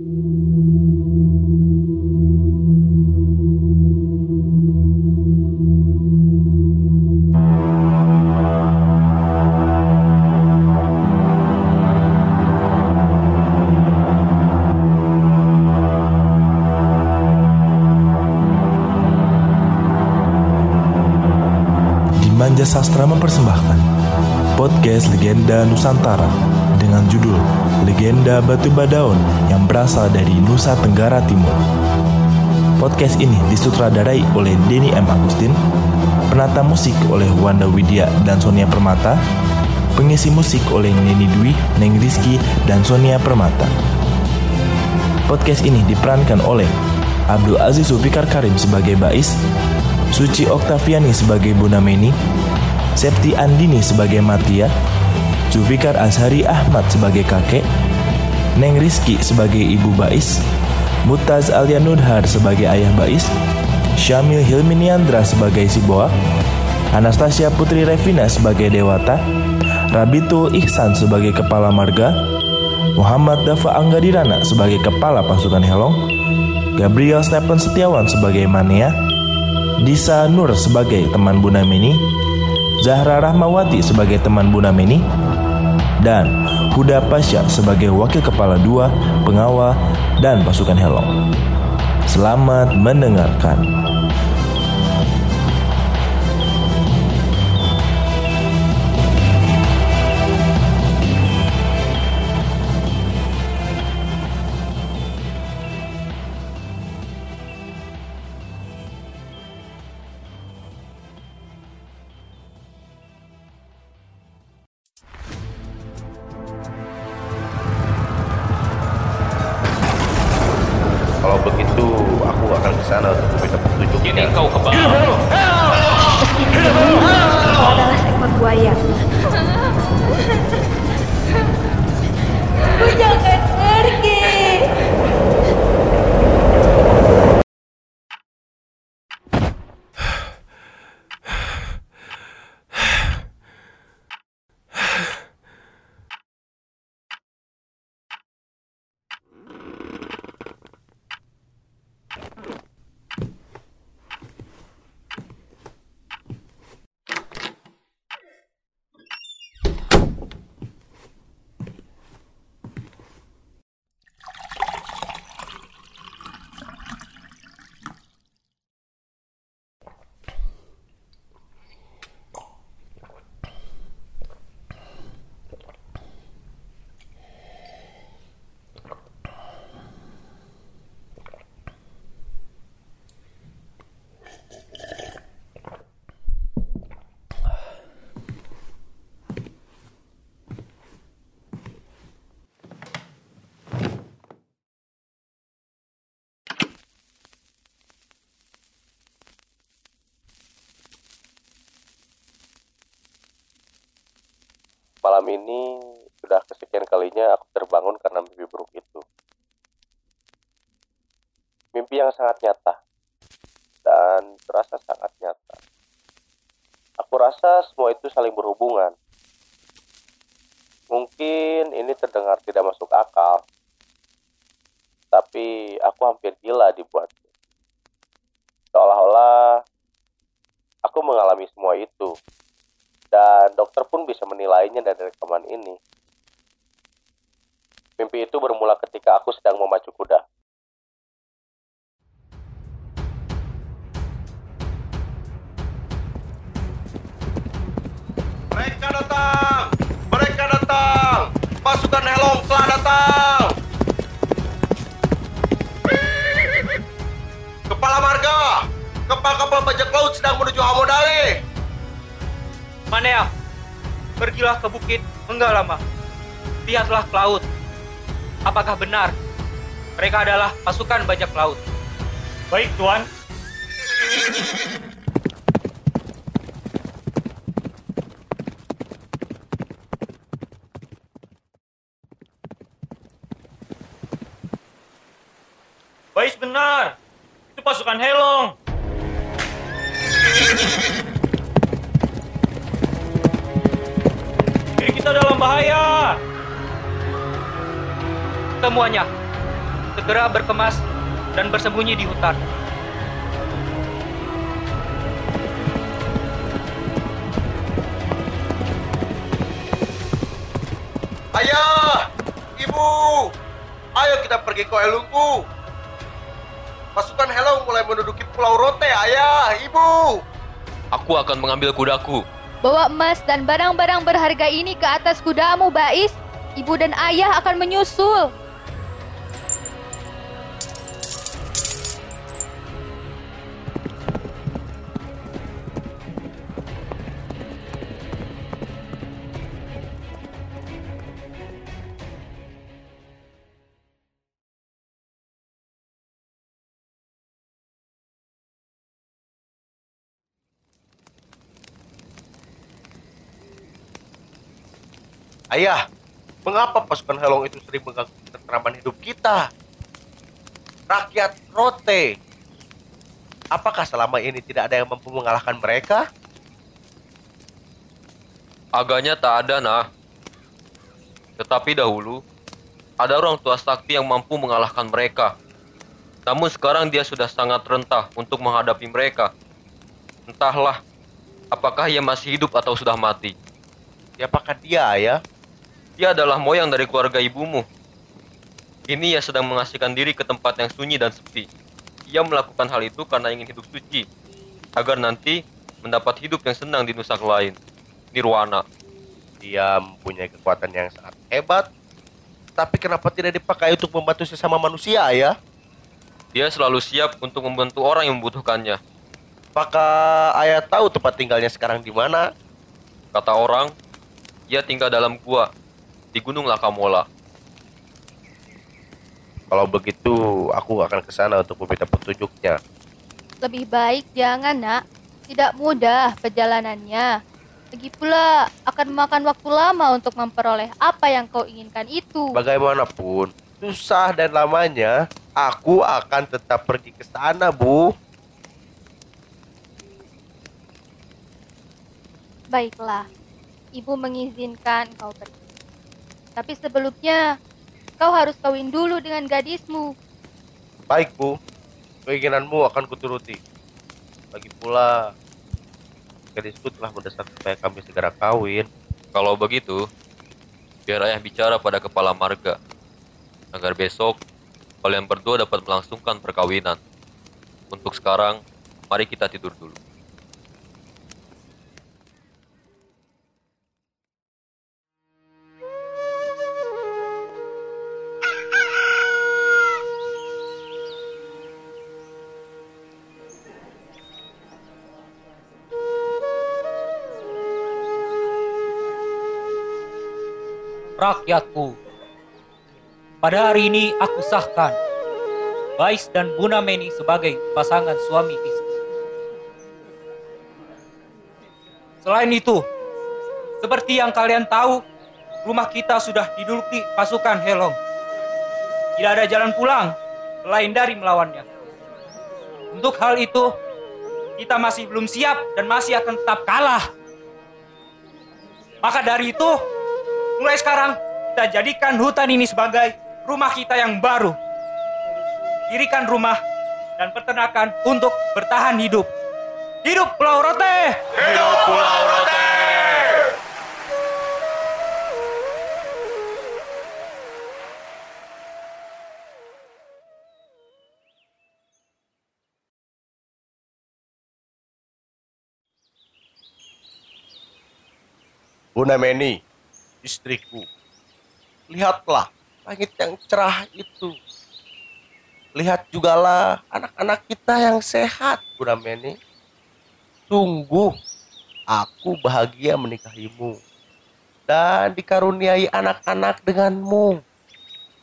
Dimanja Sastra mempersembahkan podcast Legenda Nusantara Legenda Batu Badaun yang berasal dari Nusa Tenggara Timur. Podcast ini disutradarai oleh Denny M. Agustin, penata musik oleh Wanda Widya dan Sonia Permata, pengisi musik oleh Neni Dwi, Neng Rizky, dan Sonia Permata. Podcast ini diperankan oleh Abdul Aziz Zulfikar Karim sebagai Bais, Suci Oktaviani sebagai Bunda Meni, Septi Andini sebagai Matia, Zulfikar Azhari Ahmad sebagai kakek, Neng Rizky sebagai ibu Bais, Mutaz Alia Nurhar sebagai ayah Bais, Syamil Hilminiandra sebagai si Boa, Anastasia Putri Revina sebagai Dewata, Rabitul Ihsan sebagai kepala marga, Muhammad Dafa Anggadirana sebagai kepala pasukan Helong, Gabriel Stephen Setiawan sebagai Mania, Disa Nur sebagai teman Bunda Meni, Zahra Rahmawati sebagai teman Bunda Meni, dan Huda Pasha sebagai wakil kepala dua, pengawal, dan pasukan Helong. Selamat mendengarkan. Malam ini sudah kesekian kalinya aku terbangun karena mimpi buruk itu. Mimpi yang sangat nyata dan terasa sangat nyata. Aku rasa semua itu saling berhubungan. Mungkin ini terdengar tidak masuk akal, tapi aku hampir gila dibuatnya. Seolah-olah aku mengalami semua itu dan dokter pun bisa menilainya dari rekaman ini. Mimpi itu bermula ketika aku sedang memacu kuda. Mereka datang! Mereka datang! Pasukan Helong telah datang! Kepala marga! Kapal-kapal bajak laut sedang menuju Hamodale! Manea, pergilah ke bukit enggak lama. Lihatlah ke laut. Apakah benar mereka adalah pasukan bajak laut? Baik, Tuan. Baik benar. Itu pasukan Helong. Kita dalam bahaya. Semuanya, segera berkemas dan bersembunyi di hutan. Ayah! Ibu! Ayo kita pergi ke Elungku. Pasukan Helong mulai menduduki Pulau Rote, ayah, ibu. Aku akan mengambil kudaku. Bawa emas dan barang-barang berharga ini ke atas kudamu, Bais. Ibu dan ayah akan menyusul. Ayah, mengapa pasukan Helong itu sering mengganggu ketentraman hidup kita? Rakyat Rote. Apakah selama ini tidak ada yang mampu mengalahkan mereka? Agaknya tak ada, nah. Tetapi dahulu, ada orang tua sakti yang mampu mengalahkan mereka. Namun sekarang dia sudah sangat rentah untuk menghadapi mereka. Entahlah, apakah ia masih hidup atau sudah mati. Siapakah dia, ayah? Dia adalah moyang dari keluarga ibumu. Kini ia sedang mengasihkan diri ke tempat yang sunyi dan sepi. Ia melakukan hal itu karena ingin hidup suci, agar nanti mendapat hidup yang senang di nusak lain. Nirwana. Dia mempunyai kekuatan yang sangat hebat. Tapi kenapa tidak dipakai untuk membantu sesama manusia, ayah? Dia selalu siap untuk membantu orang yang membutuhkannya. Apakah ayah tahu tempat tinggalnya sekarang di mana? Kata orang, ia tinggal dalam gua di Gunung Lakamola. Kalau begitu, aku akan ke sana untuk meminta petunjuknya. Lebih baik jangan, nak. Tidak mudah perjalanannya. Lagi pula akan memakan waktu lama untuk memperoleh apa yang kau inginkan itu. Bagaimanapun, susah dan lamanya, aku akan tetap pergi ke sana, Bu. Baiklah, ibu mengizinkan kau pergi. Tapi sebelumnya, kau harus kawin dulu dengan gadismu. Baik, Bu. Keinginanmu akan kuturuti. Lagi pula, gadisku telah mendesak supaya kami segera kawin. Kalau begitu, biar ayah bicara pada kepala marga, agar besok kalian berdua dapat melangsungkan perkawinan. Untuk sekarang, mari kita tidur dulu. Rakyatku. Pada hari ini aku sahkan Bais dan Buna Meni sebagai pasangan suami istri. Selain itu, seperti yang kalian tahu, rumah kita sudah diduduki pasukan Helong. Tidak ada jalan pulang selain dari melawannya. Untuk hal itu, kita masih belum siap dan masih akan tetap kalah. Maka dari itu, mulai sekarang kita jadikan hutan ini sebagai rumah kita yang baru. Dirikan rumah dan peternakan untuk bertahan hidup. Hidup Pulau Rote! Hidup Pulau Rote! Bunda Meni, istriku, lihatlah langit yang cerah itu. Lihat jugalah anak-anak kita yang sehat, Bunda Meni. Sungguh, aku bahagia menikahimu dan dikaruniai anak-anak denganmu.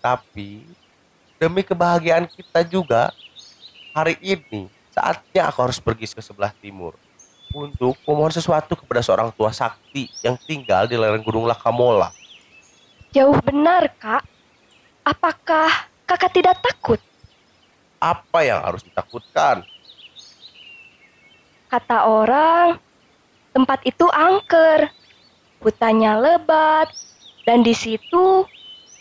Tapi, demi kebahagiaan kita juga, hari ini saatnya aku harus pergi ke sebelah timur untuk memohon sesuatu kepada seorang tua sakti yang tinggal di lereng gunung Lakamola. Jauh benar, Kak. Apakah kakak tidak takut? Apa yang harus ditakutkan? Kata orang, tempat itu angker, hutannya lebat, dan di situ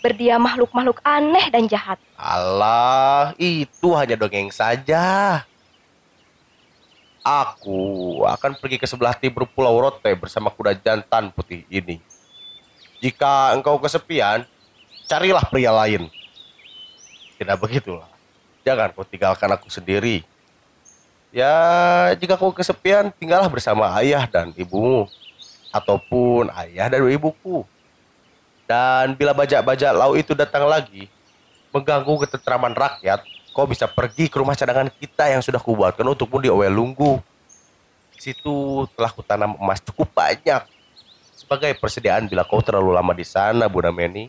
berdiam makhluk-makhluk aneh dan jahat. Allah, itu hanya dongeng saja. Aku akan pergi ke sebelah timur Pulau Rote bersama kuda jantan putih ini. Jika engkau kesepian, carilah pria lain. Tidak begitulah. Jangan kau tinggalkan aku sendiri. Ya, jika kau kesepian, tinggallah bersama ayah dan ibumu. Ataupun ayah dan ibuku. Dan bila bajak-bajak laut itu datang lagi, mengganggu ketentraman rakyat, kau bisa pergi ke rumah cadangan kita yang sudah kubuatkan untukmu di Owelunggu. Di situ telah kutanam emas cukup banyak. Sebagai persediaan bila kau terlalu lama di sana, Bunda Meni.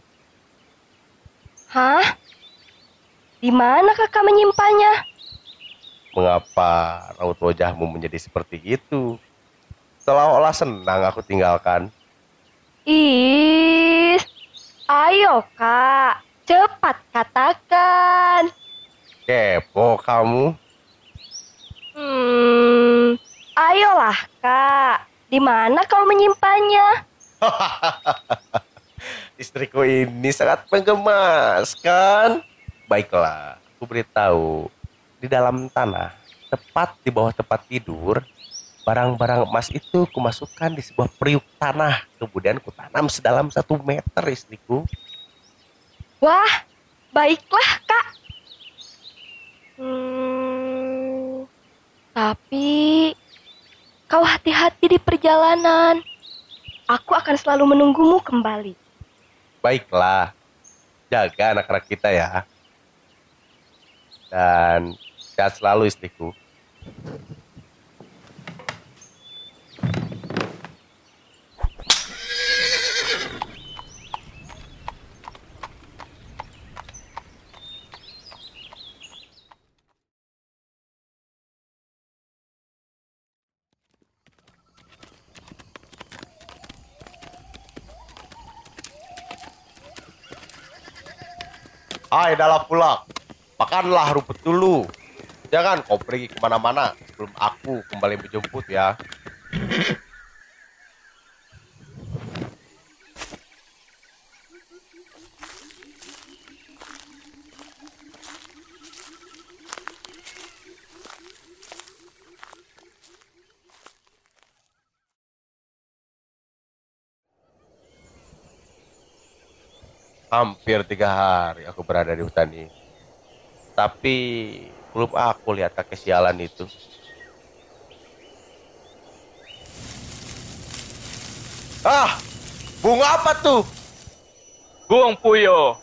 Hah? Di mana kakak menyimpannya? Mengapa raut wajahmu menjadi seperti itu? Seolah-olah senang aku tinggalkan. Is, ayo kak, cepat katakan. Kepo kamu. Hmm, ayolah kak, di mana kau menyimpannya? Istriku ini sangat menggemaskan. Baiklah, aku beritahu. Di dalam tanah, tepat di bawah tempat tidur, barang-barang emas itu kumasukkan di sebuah periuk tanah. Kemudian kutanam sedalam satu meter istriku. Wah, baiklah kak. Hmm, tapi kau hati-hati di perjalanan. Aku akan selalu menunggumu kembali. Baiklah, jaga anak-anak kita ya. Dan sehat selalu istriku. Hai dalam pulang, makanlah rumput dulu. Jangan kau pergi ke mana-mana sebelum aku kembali menjemput ya. Hampir tiga hari aku berada di hutan ini. Tapi belum aku lihat kakek sialan itu. Ah, bunga apa tuh? Buang Puyo,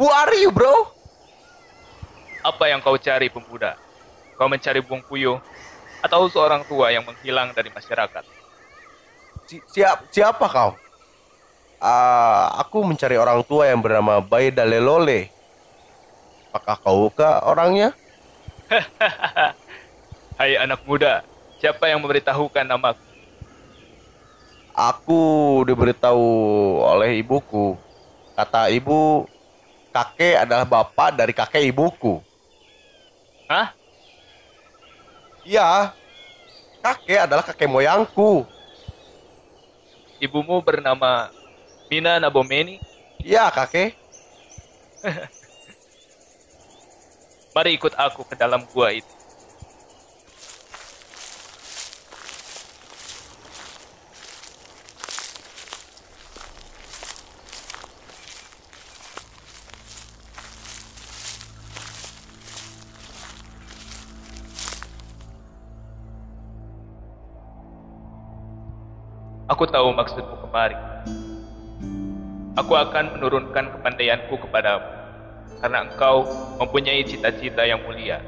Who are you, bro? apa yang kau cari pemuda? Kau mencari Buang Puyo atau seorang tua yang menghilang dari masyarakat? Si- siap, siapa kau? Ah, aku mencari orang tua yang bernama Baida Lelole. Apakah kau ke orangnya? Hai anak muda, siapa yang memberitahukan namaku? Aku diberitahu oleh ibuku. Kata ibu, kakek adalah bapak dari kakek ibuku. Hah? Iya, kakek adalah kakek moyangku. Ibumu bernama Mina Nabomeni? Iya, kakek. Mari ikut aku ke dalam gua itu. Aku tahu maksudmu kemari. Aku akan menurunkan kepandaianku kepadamu, karena engkau mempunyai cita-cita yang mulia.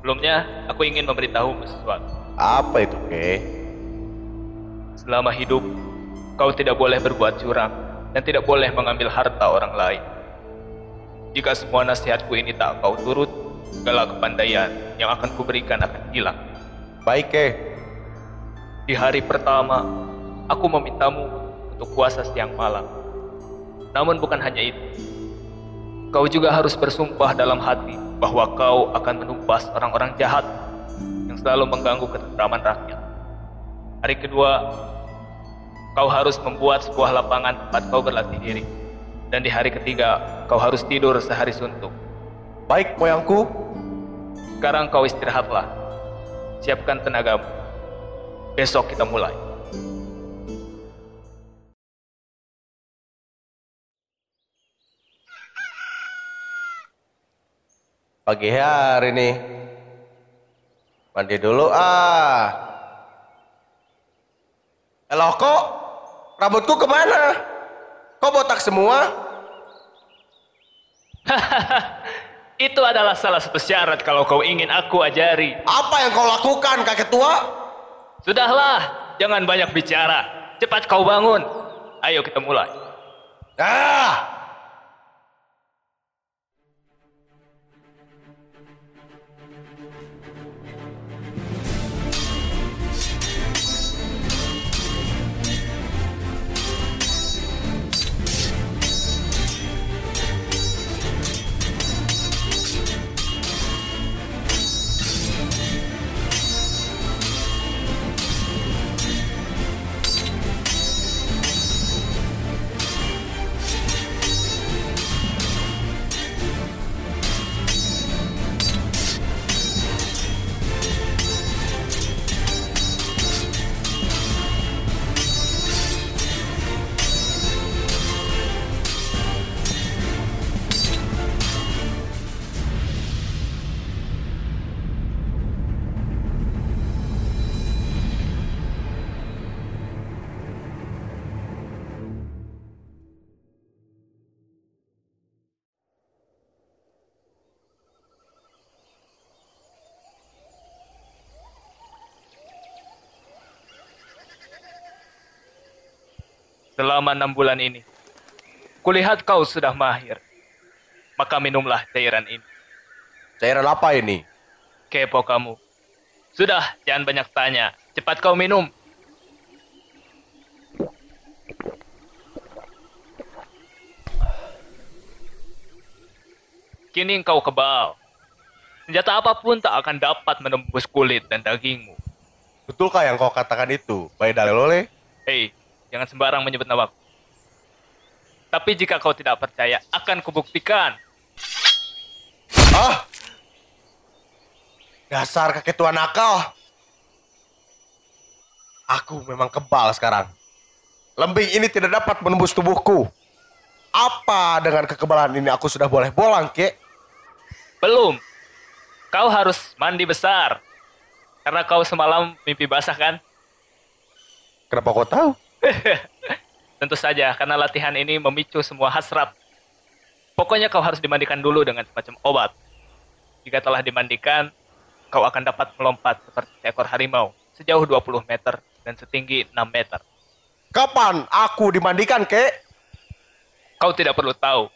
Sebelumnya, aku ingin memberitahumu sesuatu. Apa itu, kek? Selama hidup, kau tidak boleh berbuat curang dan tidak boleh mengambil harta orang lain. Jika semua nasihatku ini tak kau turut, segala kepandaian yang akan kuberikan akan hilang. Baik, kek. Di hari pertama, aku memintamu untuk puasa siang malam. Namun bukan hanya itu. Kau juga harus bersumpah dalam hati bahwa kau akan menumpas orang-orang jahat yang selalu mengganggu ketentraman rakyat. Hari kedua, kau harus membuat sebuah lapangan tempat kau berlatih diri. Dan di hari ketiga, kau harus tidur sehari suntuk. Baik, moyangku. Sekarang kau istirahatlah. Siapkan tenagamu. Besok kita mulai. Pagi hari nih. Mandi dulu ah. Halo kok? Rambutku ke mana? Kok botak semua? Itu adalah salah satu syarat kalau kau ingin aku ajari. Apa yang kau lakukan kakek tua? Sudahlah, jangan banyak bicara. Cepat kau bangun. Ayo kita mulai. Ah! Selama enam bulan ini, kulihat kau sudah mahir. Maka minumlah cairan ini. Cairan apa ini? Kepo kamu. Sudah, jangan banyak tanya. Cepat kau minum. Kini engkau kebal. Senjata apa pun tak akan dapat menembus kulit dan dagingmu. Betulkah yang kau katakan itu? Dalelole? Hei, jangan sembarang menyebut namaku. Tapi jika kau tidak percaya, akan kubuktikan. Ah! Dasar kakek tua nakal. Aku memang kebal sekarang. Lembing ini tidak dapat menembus tubuhku. Apa dengan kekebalan ini aku sudah boleh bolang, kek? Belum. Kau harus mandi besar. Karena kau semalam mimpi basah kan? Kenapa kau tahu? Tentu saja, karena latihan ini memicu semua hasrat. Pokoknya kau harus dimandikan dulu dengan semacam obat. Jika telah dimandikan, kau akan dapat melompat seperti seekor harimau sejauh 20 meter dan setinggi 6 meter. Kapan aku dimandikan, kek? Kau tidak perlu tahu.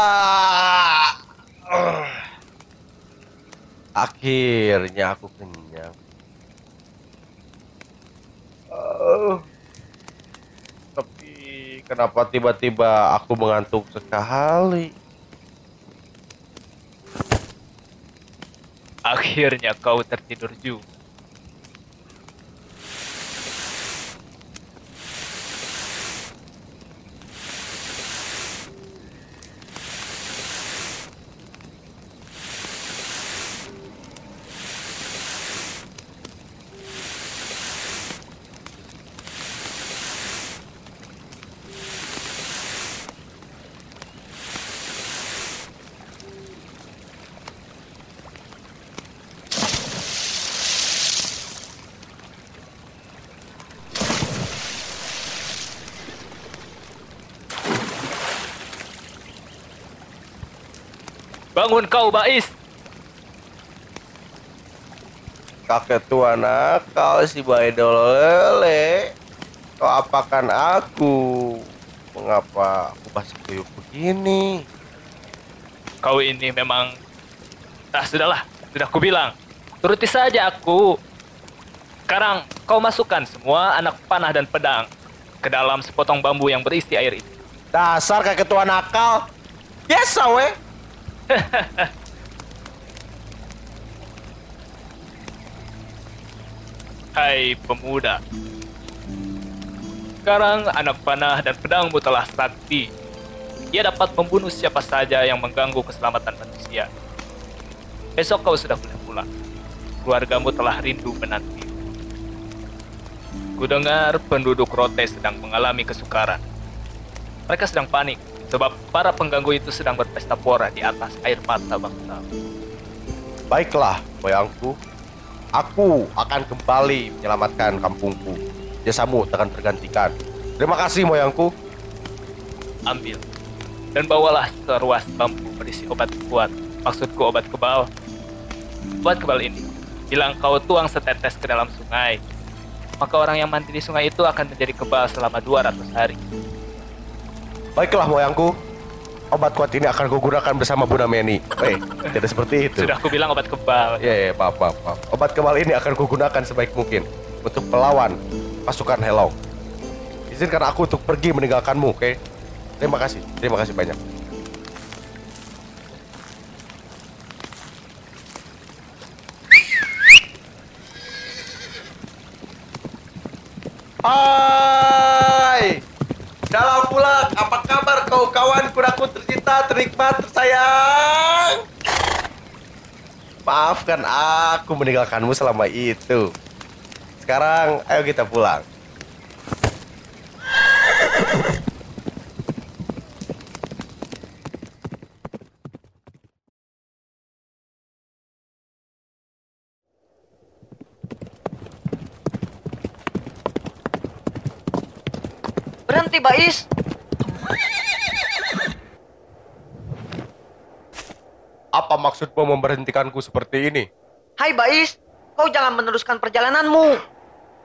Ah! Ah. Akhirnya aku kenyang. Ah. Tapi kenapa tiba-tiba aku mengantuk sekali? Akhirnya kau tertidur juga. Bangun kau, Bais. Kakek tua nakal si Baidolele. Kau apakan aku? Mengapa aku basah kuyup begini? Kau ini memang... Ah, sudahlah. Sudah kubilang. Turuti saja aku. Sekarang kau masukkan semua anak panah dan pedang ke dalam sepotong bambu yang berisi air itu. Dasar kayak ketua nakal. Biasa weh. Hai pemuda. Sekarang anak panah dan pedangmu telah sakti. Ia dapat membunuh siapa saja yang mengganggu keselamatan manusia. Besok kau sudah boleh pulang. Keluargamu telah rindu menanti. Kudengar penduduk Rote sedang mengalami kesukaran. Mereka sedang panik sebab para pengganggu itu sedang berpesta pora di atas air mata bangsa. Baiklah, moyangku. Aku akan kembali menyelamatkan kampungku. Jasamu akan tergantikan. Terima kasih, moyangku. Ambil dan bawalah seruas bambu berisi obat kuat. Maksudku obat kebal. Obat kebal ini, bilang kau tuang setetes ke dalam sungai, maka orang yang mandi di sungai itu akan menjadi kebal selama 200 hari. Baiklah, moyangku. Obat kuat ini akan kugunakan bersama Bunda Meni. Eh, tidak seperti itu. Sudah aku bilang obat kebal. Ya, ya, maaf, maaf, maaf. Obat kebal ini akan kugunakan sebaik mungkin untuk melawan pasukan Hello. Izinkan aku untuk pergi meninggalkanmu, oke? Terima kasih, terima kasih banyak. Hai, dalam pulang. Apa kabar kau kawan kudaku tercinta, ternikmat, tersayang? Maafkan aku meninggalkanmu selama itu. Sekarang ayo kita pulang. Berhenti, Bais. Apa maksudmu memberhentikanku seperti ini? Hai, Bais. Kau jangan meneruskan perjalananmu.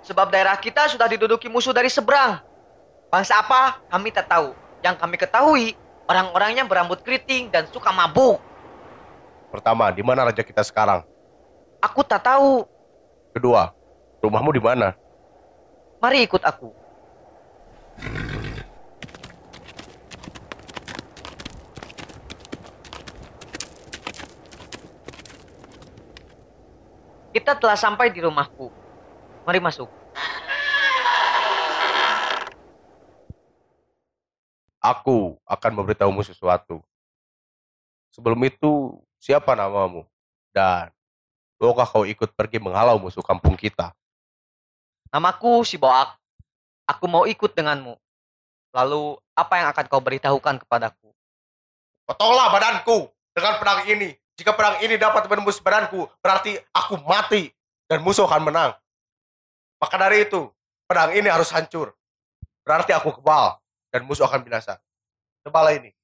Sebab daerah kita sudah diduduki musuh dari seberang. Bangsa apa? Kami tak tahu. Yang kami ketahui, orang-orangnya berambut keriting dan suka mabuk. Pertama, di mana raja kita sekarang? Aku tak tahu. Kedua, rumahmu di mana? Mari ikut aku. Kita telah sampai di rumahku. Mari masuk. Aku akan memberitahumu sesuatu. Sebelum itu, siapa namamu? Dan maukah kau ikut pergi menghalau musuh kampung kita? Namaku si Boak. Aku mau ikut denganmu. Lalu, apa yang akan kau beritahukan kepadaku? Potonglah badanku dengan pedang ini. Jika pedang ini dapat menembus badanku, berarti aku mati dan musuh akan menang. Maka dari itu, pedang ini harus hancur. Berarti aku kebal dan musuh akan binasa. Cobalah ini.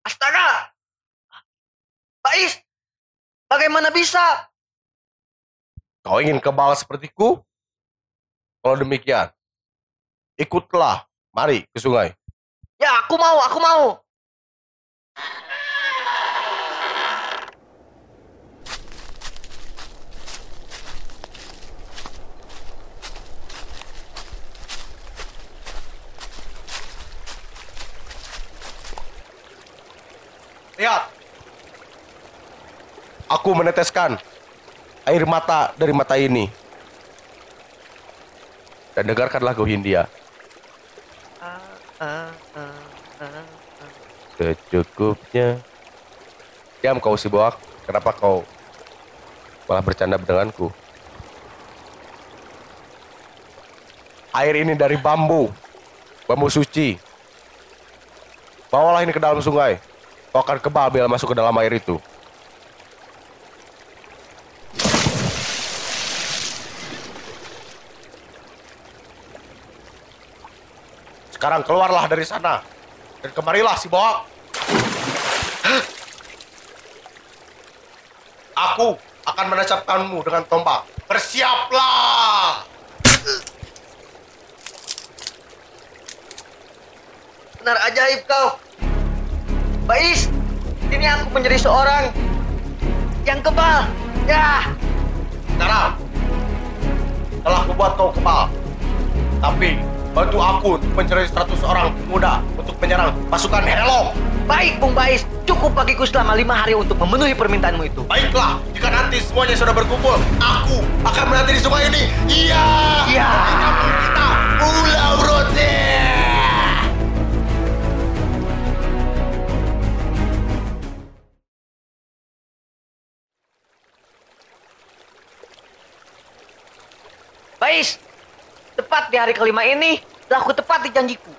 Astaga! Bais! Bagaimana bisa? Kau ingin kebal sepertiku? Kalau demikian, ikutlah. Mari ke sungai. Ya, aku mau, aku mau. Lihat. Aku meneteskan air mata dari mata ini. Dan dengarkan lagu Hindia. Secukupnya. Diam kau si boak. Kenapa kau malah bercanda denganku? Air ini dari bambu. Bambu suci. Bawalah ini ke dalam sungai. Kau akan kebal bila masuk ke dalam air itu. Sekarang keluarlah dari sana. Dan kemarilah si bohong. Aku akan menancapkanmu dengan tombak. Bersiaplah! Benar ajaib kau. Bais, ini aku menjadi seorang yang kebal. Ya. Sekarang, telah membuat kau kebal. Tapi, bantu aku mencari 100 orang pemuda untuk menyerang pasukan Helong. baik Bung Bais. Cukup bagiku selama lima hari untuk memenuhi permintaanmu itu. Baiklah, jika nanti semuanya sudah berkumpul, aku akan menanti di sungai ini. Iya. Iya. Kita, Pulau Roti. Bais, tepat di hari kelima ini, telah aku tepati janjiku.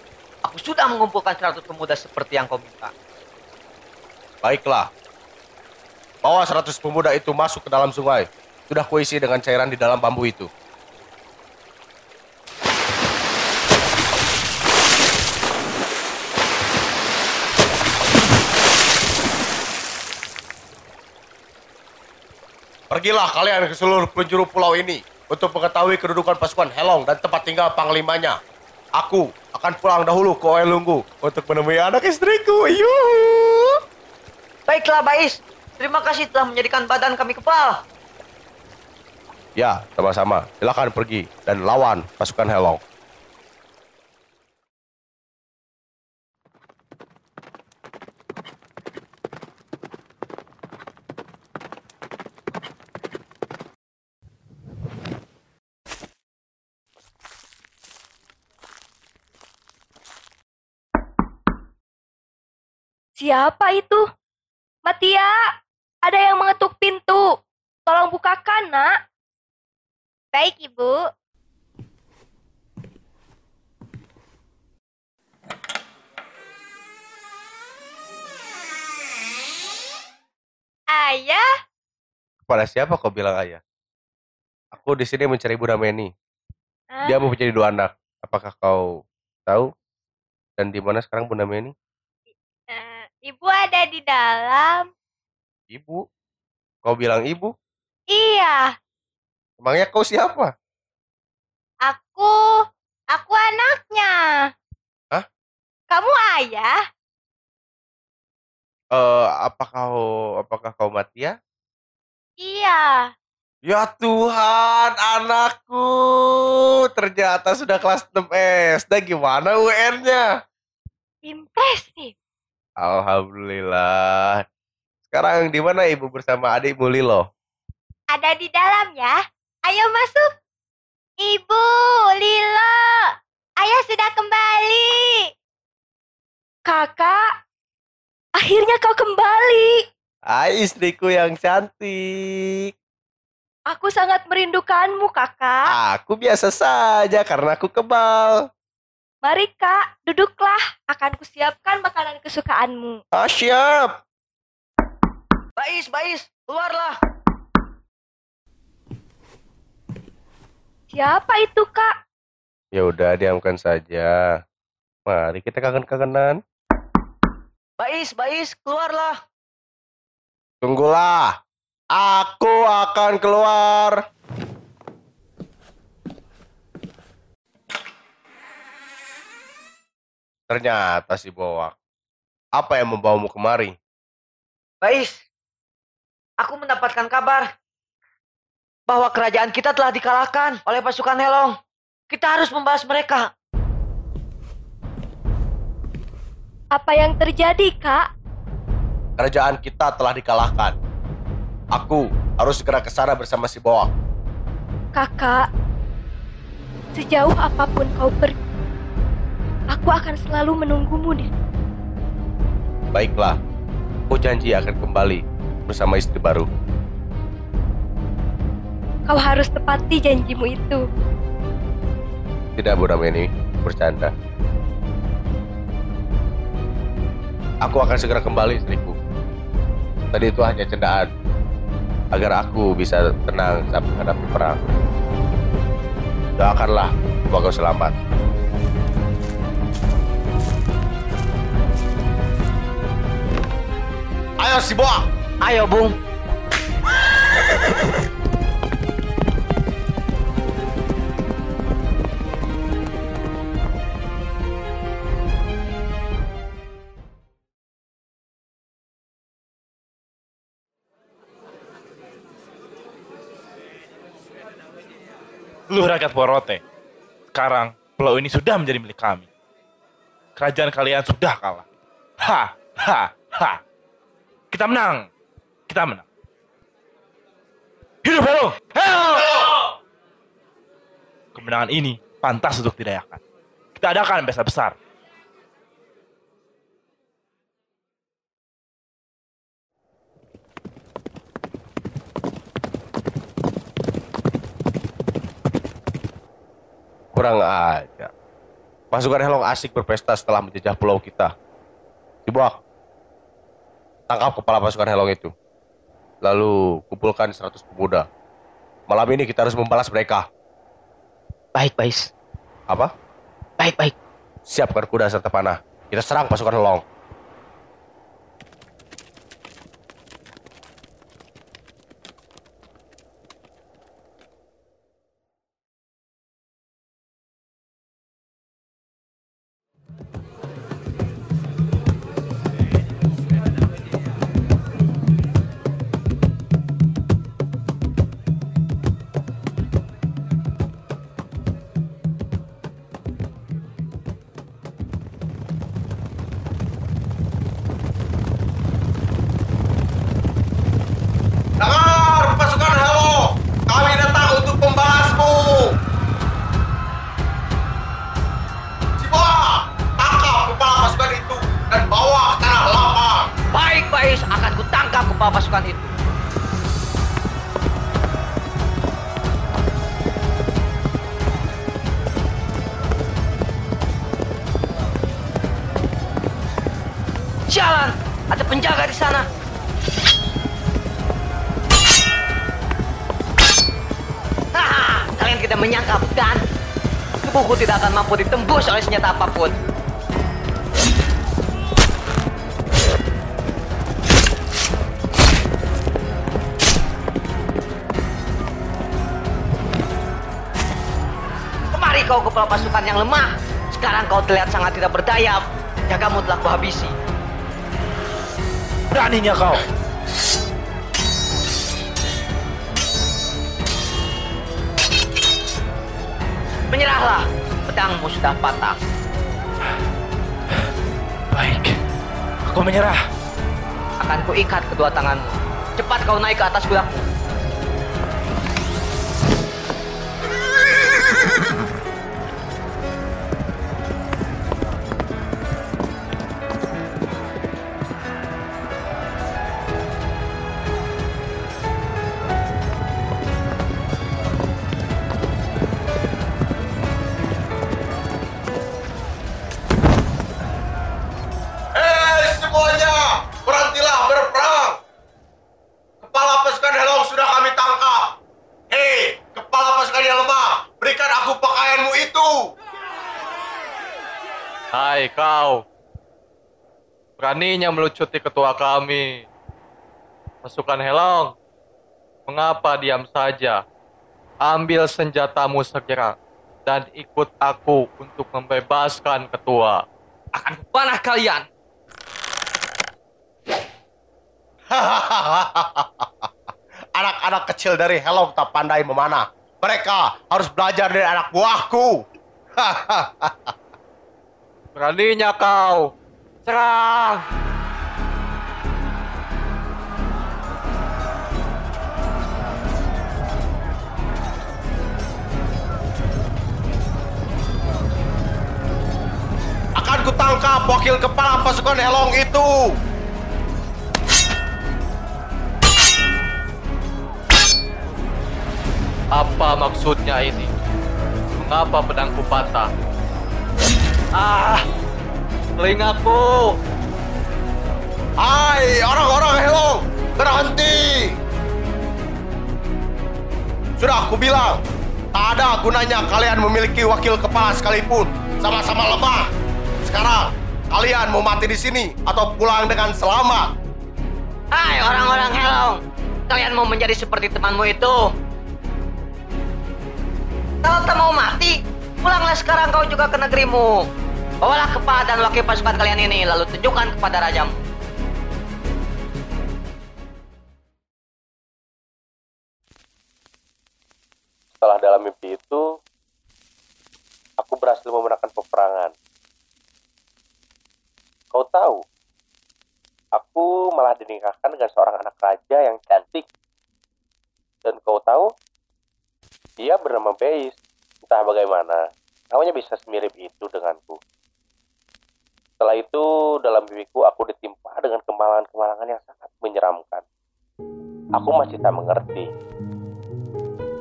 Aku sudah mengumpulkan 100 pemuda seperti yang kau minta. Baiklah. Bawa 100 pemuda itu masuk ke dalam sungai. Sudah kuisi dengan cairan di dalam bambu itu. Pergilah kalian ke seluruh penjuru pulau ini untuk mengetahui kedudukan pasukan Helong dan tempat tinggal panglimanya. Aku akan pulang dahulu ke Oelunggu untuk menemui anak istriku. Yuhu! Baiklah Bais, terima kasih telah menjadikan badan kami kepal. Ya, sama-sama. Silakan pergi dan lawan pasukan Helong. Siapa itu? Matia, ada yang mengetuk pintu. Tolong bukakan, nak. Baik, Ibu. Ayah, Kepada siapa kau bilang ayah? Aku di sini mencari Bunda Meni. Ah. Dia mempunyai dua anak. Apakah kau tahu? Dan di mana sekarang Bunda Meni? Ibu ada di dalam. Ibu. Kau bilang ibu? Iya, Emangnya kau siapa? aku, aku anaknya. Hah? Kamu ayah? Eh, apa kau apakah kau Matia? Iya. Ya Tuhan, anakku. Ternyata sudah kelas 6 SD. Gimana UN-nya? Impresif. Alhamdulillah. Sekarang di mana ibu bersama adikmu Lilo? Ada di dalam ya. Ayo masuk. Ibu, Lilo. Ayah sudah kembali. Kakak, akhirnya kau kembali. Hai istriku yang cantik. Aku sangat merindukanmu, kakak. Aku biasa saja karena aku kebal. Mari, kak, duduklah. Akan kusiapkan makanan kesukaanmu. Ah, siap. Bais, Bais, keluarlah. Siapa itu, kak? Ya udah diamkan saja. Mari kita kangen-kangenan. Bais, Bais, keluarlah. Tunggulah. Aku akan keluar. Ternyata si Boak. Apa yang membawamu kemari? Bais, aku mendapatkan kabar bahwa kerajaan kita telah dikalahkan oleh pasukan Helong. Kita harus membahas mereka. Apa yang terjadi, kak? Kerajaan kita telah dikalahkan. Aku harus segera ke sana bersama si Boak. Kakak, sejauh apa pun kau pergi, aku akan selalu menunggumu di sini. Baiklah, aku janji akan kembali bersama istri baru. Kau harus tepati janjimu itu. Tidak, Bu Rameni, bercanda. Aku akan segera kembali, istriku. Tadi itu hanya candaan, agar aku bisa tenang saat menghadapi perang. Doakanlah, semoga selamat. Ayo si Boa. Ayo Bung. Lu rakyat Porote, sekarang pulau ini sudah menjadi milik kami. Kerajaan kalian sudah kalah. Ha, ha, ha. Kita menang. Kita menang. Hidup Helo! Helo! Kemenangan ini pantas untuk dirayakan. Kita adakan pesta besar. Kurang aja. Pasukan Helong asik berpesta setelah menjajah pulau kita. Dibawa. Tangkap kepala pasukan Helong itu. Lalu kumpulkan 100 pemuda. Malam ini kita harus membalas mereka. Baik, Bais. Apa? Baik, baik. Siapkan kuda serta panah. Kita serang pasukan Helong. Kepala pasukan itu. Jalan, ada penjaga di sana. Haha, kalian tidak menyangka, bukan? Tubuhku tidak akan mampu ditembus oleh senjata apa pun. Kau kepala pasukan yang lemah. Sekarang kau terlihat sangat tidak berdaya. Jagamu telah kuhabisi. Beraninya kau. Menyerahlah, pedangmu sudah patah. Baik. Aku menyerah. Akan kuikat kedua tanganmu. Cepat kau naik ke atas kudaku. Itu. Hai kau. Beraninya melucuti ketua kami. Pasukan Helong. Mengapa diam saja? Ambil senjatamu segera dan ikut aku untuk membebaskan ketua. Akan kupanah kalian. Anak-anak kecil dari Helong tak pandai memanah. Mereka harus belajar dari anak buahku. Beraninya kau. Serang! Akan kutangkap wakil kepala pasukan Helong itu. Apa maksudnya ini? Mengapa pedangku patah? Ah! Telingaku! Hai orang-orang Helong, berhenti. Sudah aku bilang, tak ada gunanya kalian memiliki wakil kepala sekalipun. Sama-sama lemah. Sekarang, kalian mau mati di sini atau pulang dengan selamat? Hai orang-orang Helong. Kalian mau menjadi seperti temanmu itu? Kalau tak mau mati, pulanglah sekarang kau juga ke negerimu. Bawalah kepala dan wakil pasukan kalian ini, lalu tunjukkan kepada rajamu. Setelah dalam mimpi itu, aku berhasil memenangkan peperangan. Kau tahu, aku malah dinikahkan dengan seorang anak raja yang cantik. Dan kau tahu, dia bernama Beis. Entah bagaimana, namanya bisa semirip itu denganku. Setelah itu, dalam mimpiku aku ditimpa dengan kemalangan-kemalangan yang sangat menyeramkan. Aku masih tak mengerti.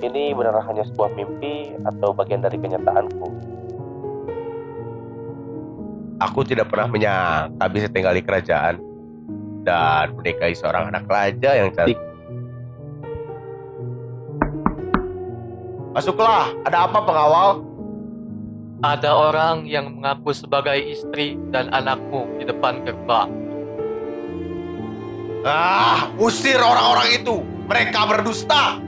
Ini benar hanya sebuah mimpi atau bagian dari kenyataanku. Aku tidak pernah menyangka bisa tinggal di kerajaan dan menikahi seorang anak raja yang cantik. Masuklah, ada apa pengawal? Ada orang yang mengaku sebagai istri dan anakmu di depan gerbang. Ah, usir orang-orang itu. Mereka berdusta.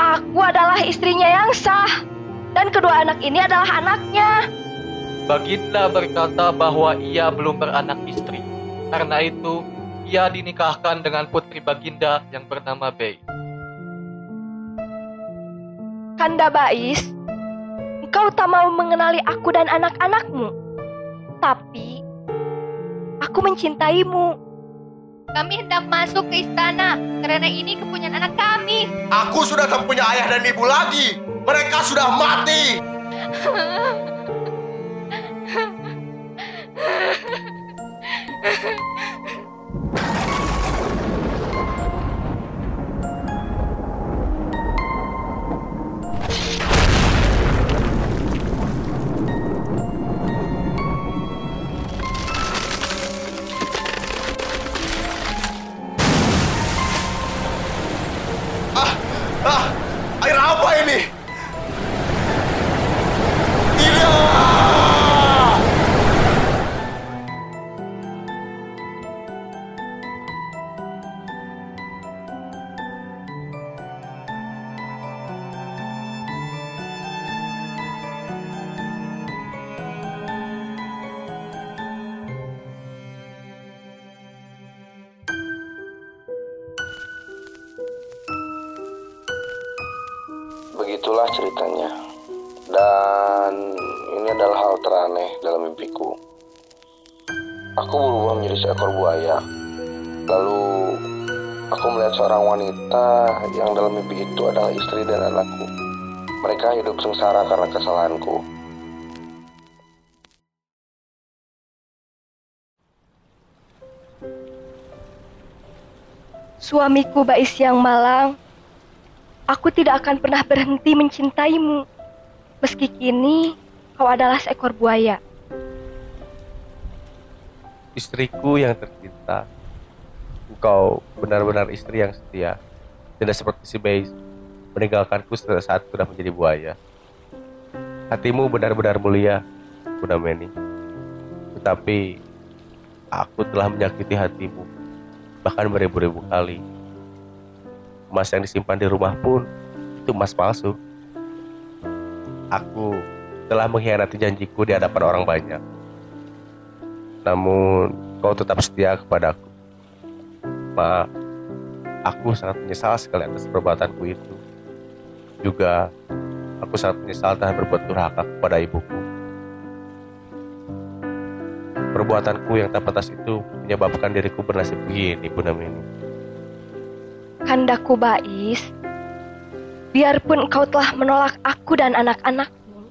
Aku adalah istrinya yang sah. Dan kedua anak ini adalah anaknya. Baginda berkata bahwa ia belum beranak istri. Karena itu, ia dinikahkan dengan putri Baginda yang bernama Bei. Kanda Bais, engkau tak mau mengenali aku dan anak-anakmu. Tapi, aku mencintaimu. Kami hendak masuk ke istana karena ini kepunyaan anak kami. Aku sudah tak punya ayah dan ibu lagi. Mereka sudah mati. Suamiku Bais yang malang, aku tidak akan pernah berhenti mencintaimu. Meski kini kau adalah seekor buaya. Istriku yang tercinta, engkau benar-benar istri yang setia. Tidak seperti si Beis, meninggalkanku saat sudah menjadi buaya. Hatimu benar-benar mulia, Bunda Meni. Tetapi aku telah menyakiti hatimu, bahkan beribu-ribu kali. Emas yang disimpan di rumah pun itu emas palsu. Aku telah mengkhianati janjiku di hadapan orang banyak. Namun kau tetap setia kepadaku. Maaf, aku sangat menyesal sekali atas perbuatanku itu. Juga aku sangat menyesal telah berbuat durhaka kepada ibuku. Perbuatanku yang tak pantas itu menyebabkan diriku bernasib begini, Bunda Meni. Kandaku Bais, biarpun engkau telah menolak aku dan anak-anakmu,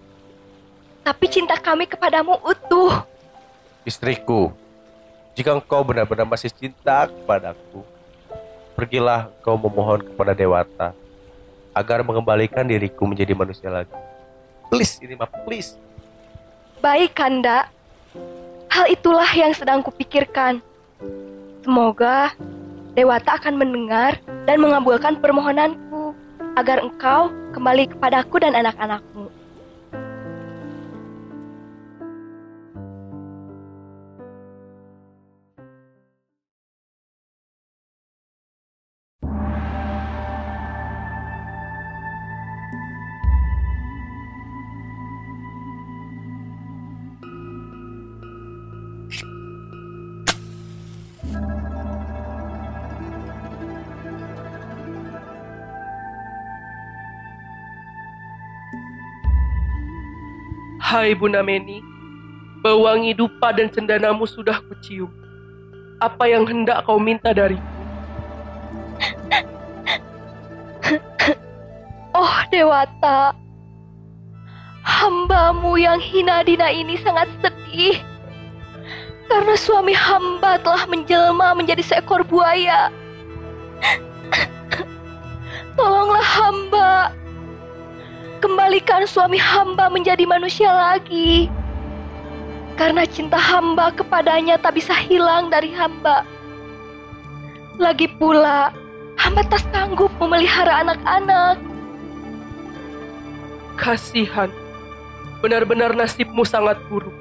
tapi cinta kami kepadamu utuh. Istriku, jika engkau benar-benar masih cinta kepadaku, pergilah kau memohon kepada Dewata agar mengembalikan diriku menjadi manusia lagi. Please, ini mah please. Baik, Kanda. Hal itulah yang sedang kupikirkan. Semoga Dewata akan mendengar dan mengabulkan permohonanku agar engkau kembali kepadaku dan anak-anakmu. Hai Bunda Meni, Bawangi dupa dan cendanamu sudah kucium. Apa yang hendak kau minta dariku? Oh Dewata, hambamu yang hina dina ini sangat sedih. Karena suami hamba telah menjelma menjadi seekor buaya. Tolonglah hamba. Kembalikan suami hamba menjadi manusia lagi karena cinta hamba kepadanya tak bisa hilang dari hamba. Lagi pula, hamba tak sanggup memelihara anak-anak. Kasihan, benar-benar nasibmu sangat buruk.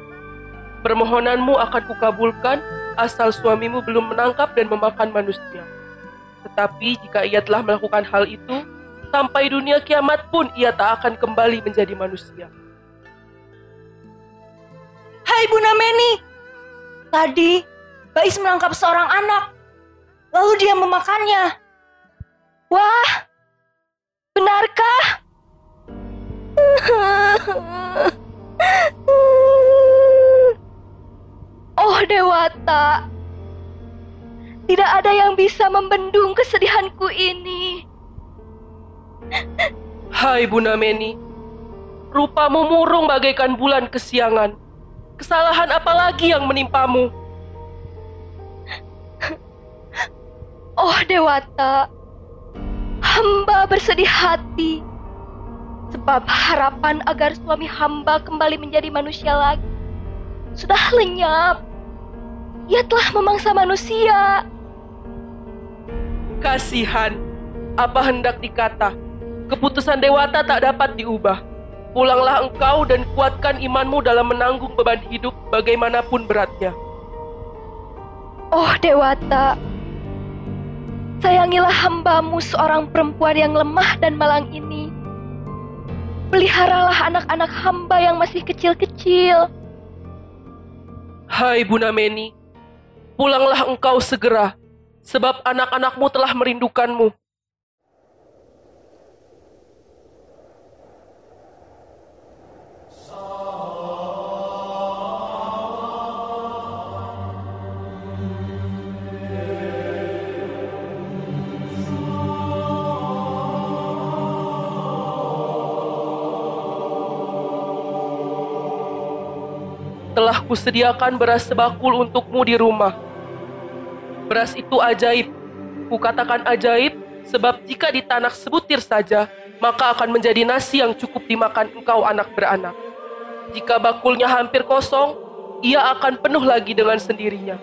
Permohonanmu akan kukabulkan asal suamimu belum menangkap dan memakan manusia. Tetapi jika ia telah melakukan hal itu, sampai dunia kiamat pun ia tak akan kembali menjadi manusia. Hai Bunda Meni, tadi Bais menangkap seorang anak, lalu dia memakannya. Wah, benarkah? Oh Dewata, tidak ada yang bisa membendung kesedihanku ini. Hai Bunda Meni, rupamu murung bagaikan bulan kesiangan. Kesalahan apa lagi yang menimpamu? Oh Dewata, hamba bersedih hati sebab harapan agar suami hamba kembali menjadi manusia lagi sudah lenyap. Ia telah memangsa manusia. Kasihan, apa hendak dikata? Keputusan Dewata tak dapat diubah. Pulanglah engkau dan kuatkan imanmu dalam menanggung beban hidup bagaimanapun beratnya. Oh Dewata, sayangilah hambamu seorang perempuan yang lemah dan malang ini. Peliharalah anak-anak hamba yang masih kecil-kecil. Hai Bunda Meni, pulanglah engkau segera, sebab anak-anakmu telah merindukanmu. Telah kusediakan beras sebakul untukmu di rumah. Beras itu ajaib. Kukatakan ajaib sebab jika ditanak sebutir saja, maka akan menjadi nasi yang cukup dimakan engkau anak beranak. Jika bakulnya hampir kosong, ia akan penuh lagi dengan sendirinya.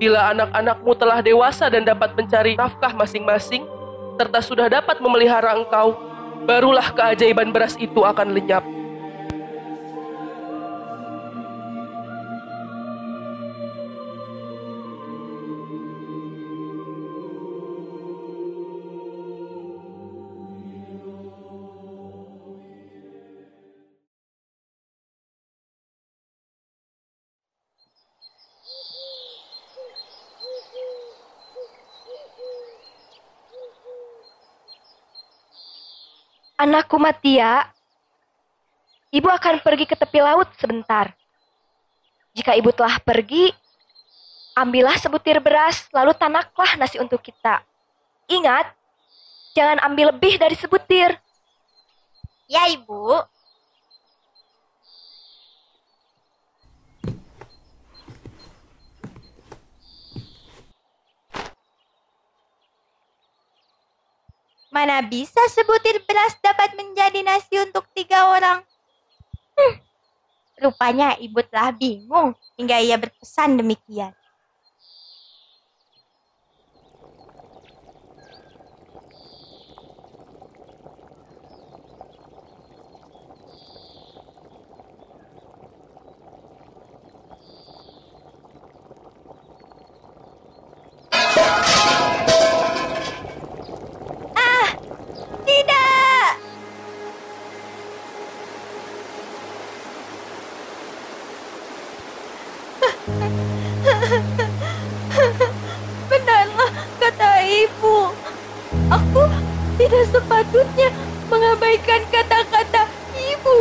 Bila anak-anakmu telah dewasa dan dapat mencari nafkah masing-masing, serta sudah dapat memelihara engkau, barulah keajaiban beras itu akan lenyap. Anakku Matia, ibu akan pergi ke tepi laut sebentar. Jika ibu telah pergi, ambillah sebutir beras, lalu tanaklah nasi untuk kita. Ingat, jangan ambil lebih dari sebutir. Ya, Ibu. Mana bisa sebutir beras dapat menjadi nasi untuk tiga orang? Hmm, rupanya ibu telah bingung hingga ia berpesan demikian. tidak sepatutnya mengabaikan kata-kata ibu.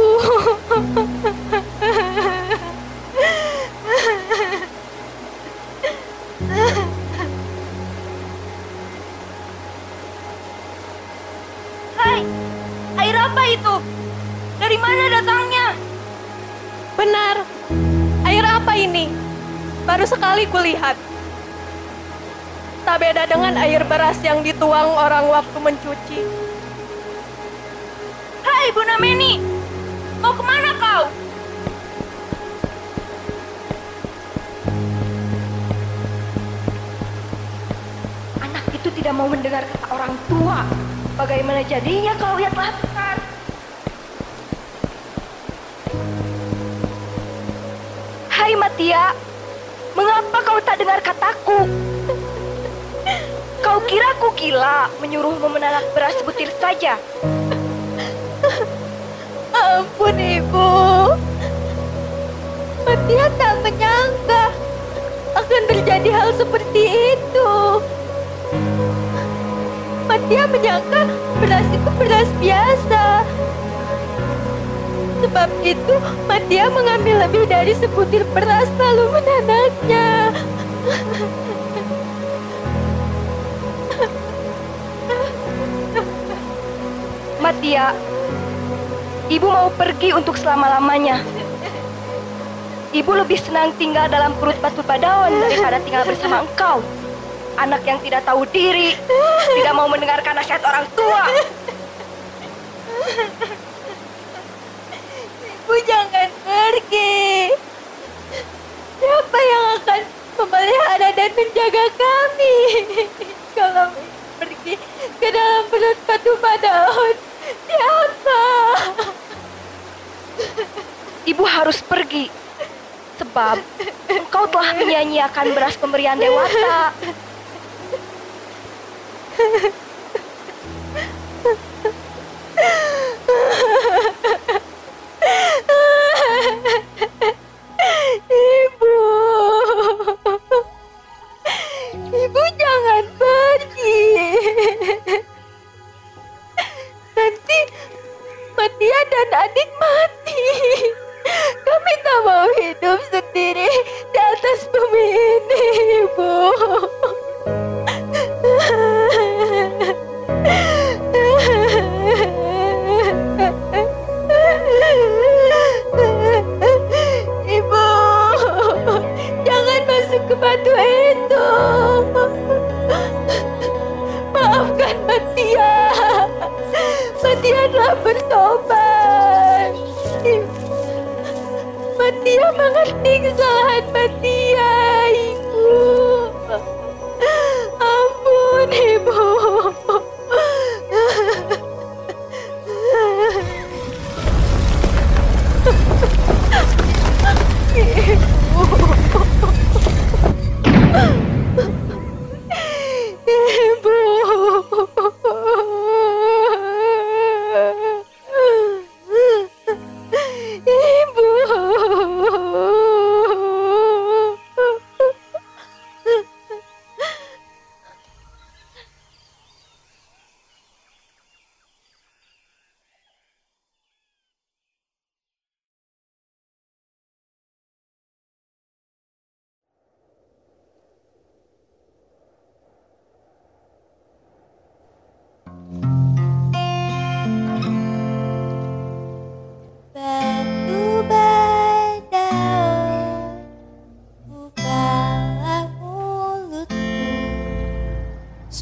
Hai, air apa itu? Dari mana datangnya? Benar, air apa ini? Baru sekali kulihat. Tak beda dengan air beras yang dituang orang waktu mencuci. Hai Bu Nameni, mau ke mana kau? Anak itu tidak mau mendengar kata orang tua. Bagaimana jadinya kalau ia besar? Hai Matia, mengapa kau tak dengar kataku? Kira aku gila menyuruhmu menanak beras sebutir saja? Ampun ibu. Matia tak menyangka akan terjadi hal seperti itu. Matia menyangka beras itu beras biasa. Sebab itu Matia mengambil lebih dari sebutir beras lalu menanaknya. Ibu mau pergi untuk selama-lamanya. Ibu lebih senang tinggal dalam perut batu badawan daripada tinggal bersama engkau. Anak yang tidak tahu diri, tidak mau mendengarkan nasihat orang tua. Ibu jangan pergi. Siapa yang akan memelihara dan menjaga kami? Kalau pergi ke dalam perut batu badaun, siapa? Ibu harus pergi. Sebab engkau telah menyia-nyiakan beras pemberian dewata.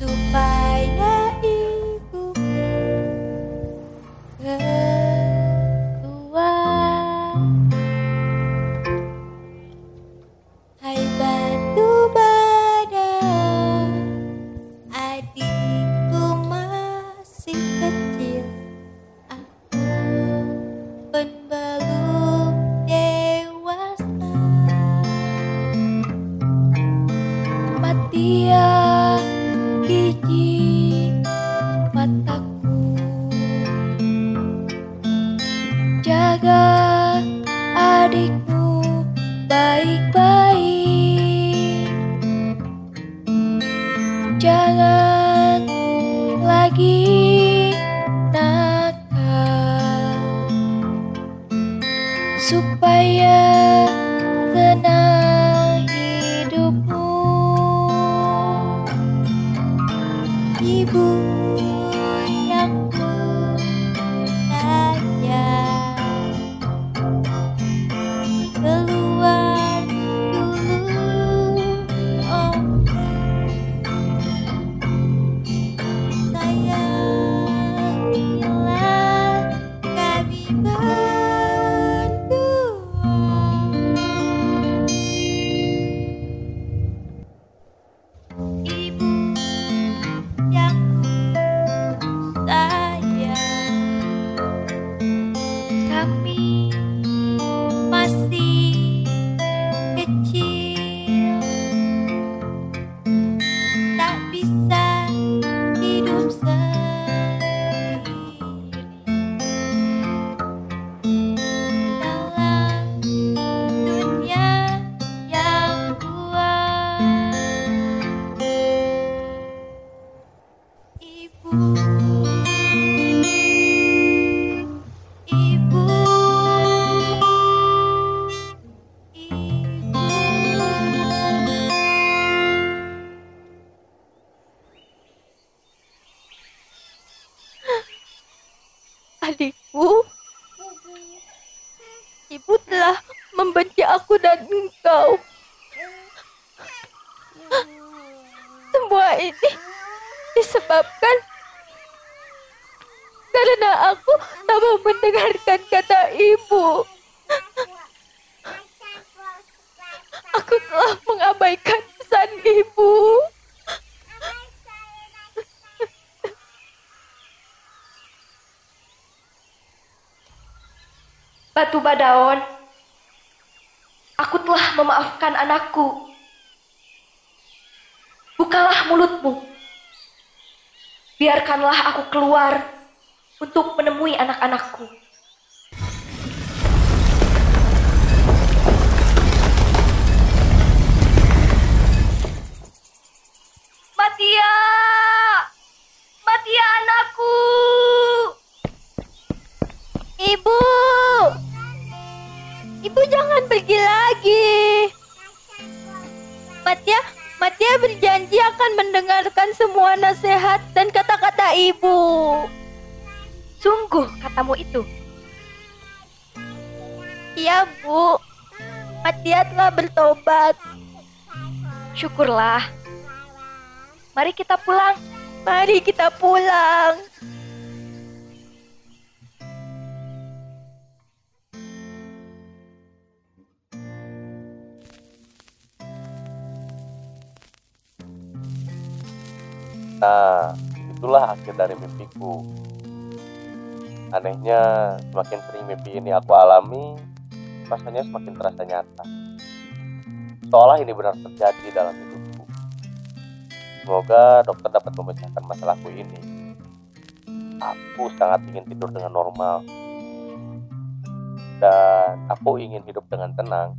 Supaya Batu Badaon, aku telah memaafkan anakku. Bukalah mulutmu. Biarkanlah aku keluar untuk menemui anak-anakku. Matia! Matia anakku! Ibu! Ibu jangan pergi lagi. Matia, Matia berjanji akan mendengarkan semua nasihat dan kata-kata ibu. Sungguh katamu itu. Iya, Bu. Matia telah bertobat. Syukurlah. Mari kita pulang. Mari kita pulang. Nah, itulah akhir dari mimpiku. Anehnya, semakin sering mimpi ini aku alami, rasanya semakin terasa nyata. Seolah ini benar terjadi dalam hidupku. Semoga dokter dapat memecahkan masalahku ini. Aku sangat ingin tidur dengan normal. Dan aku ingin hidup dengan tenang.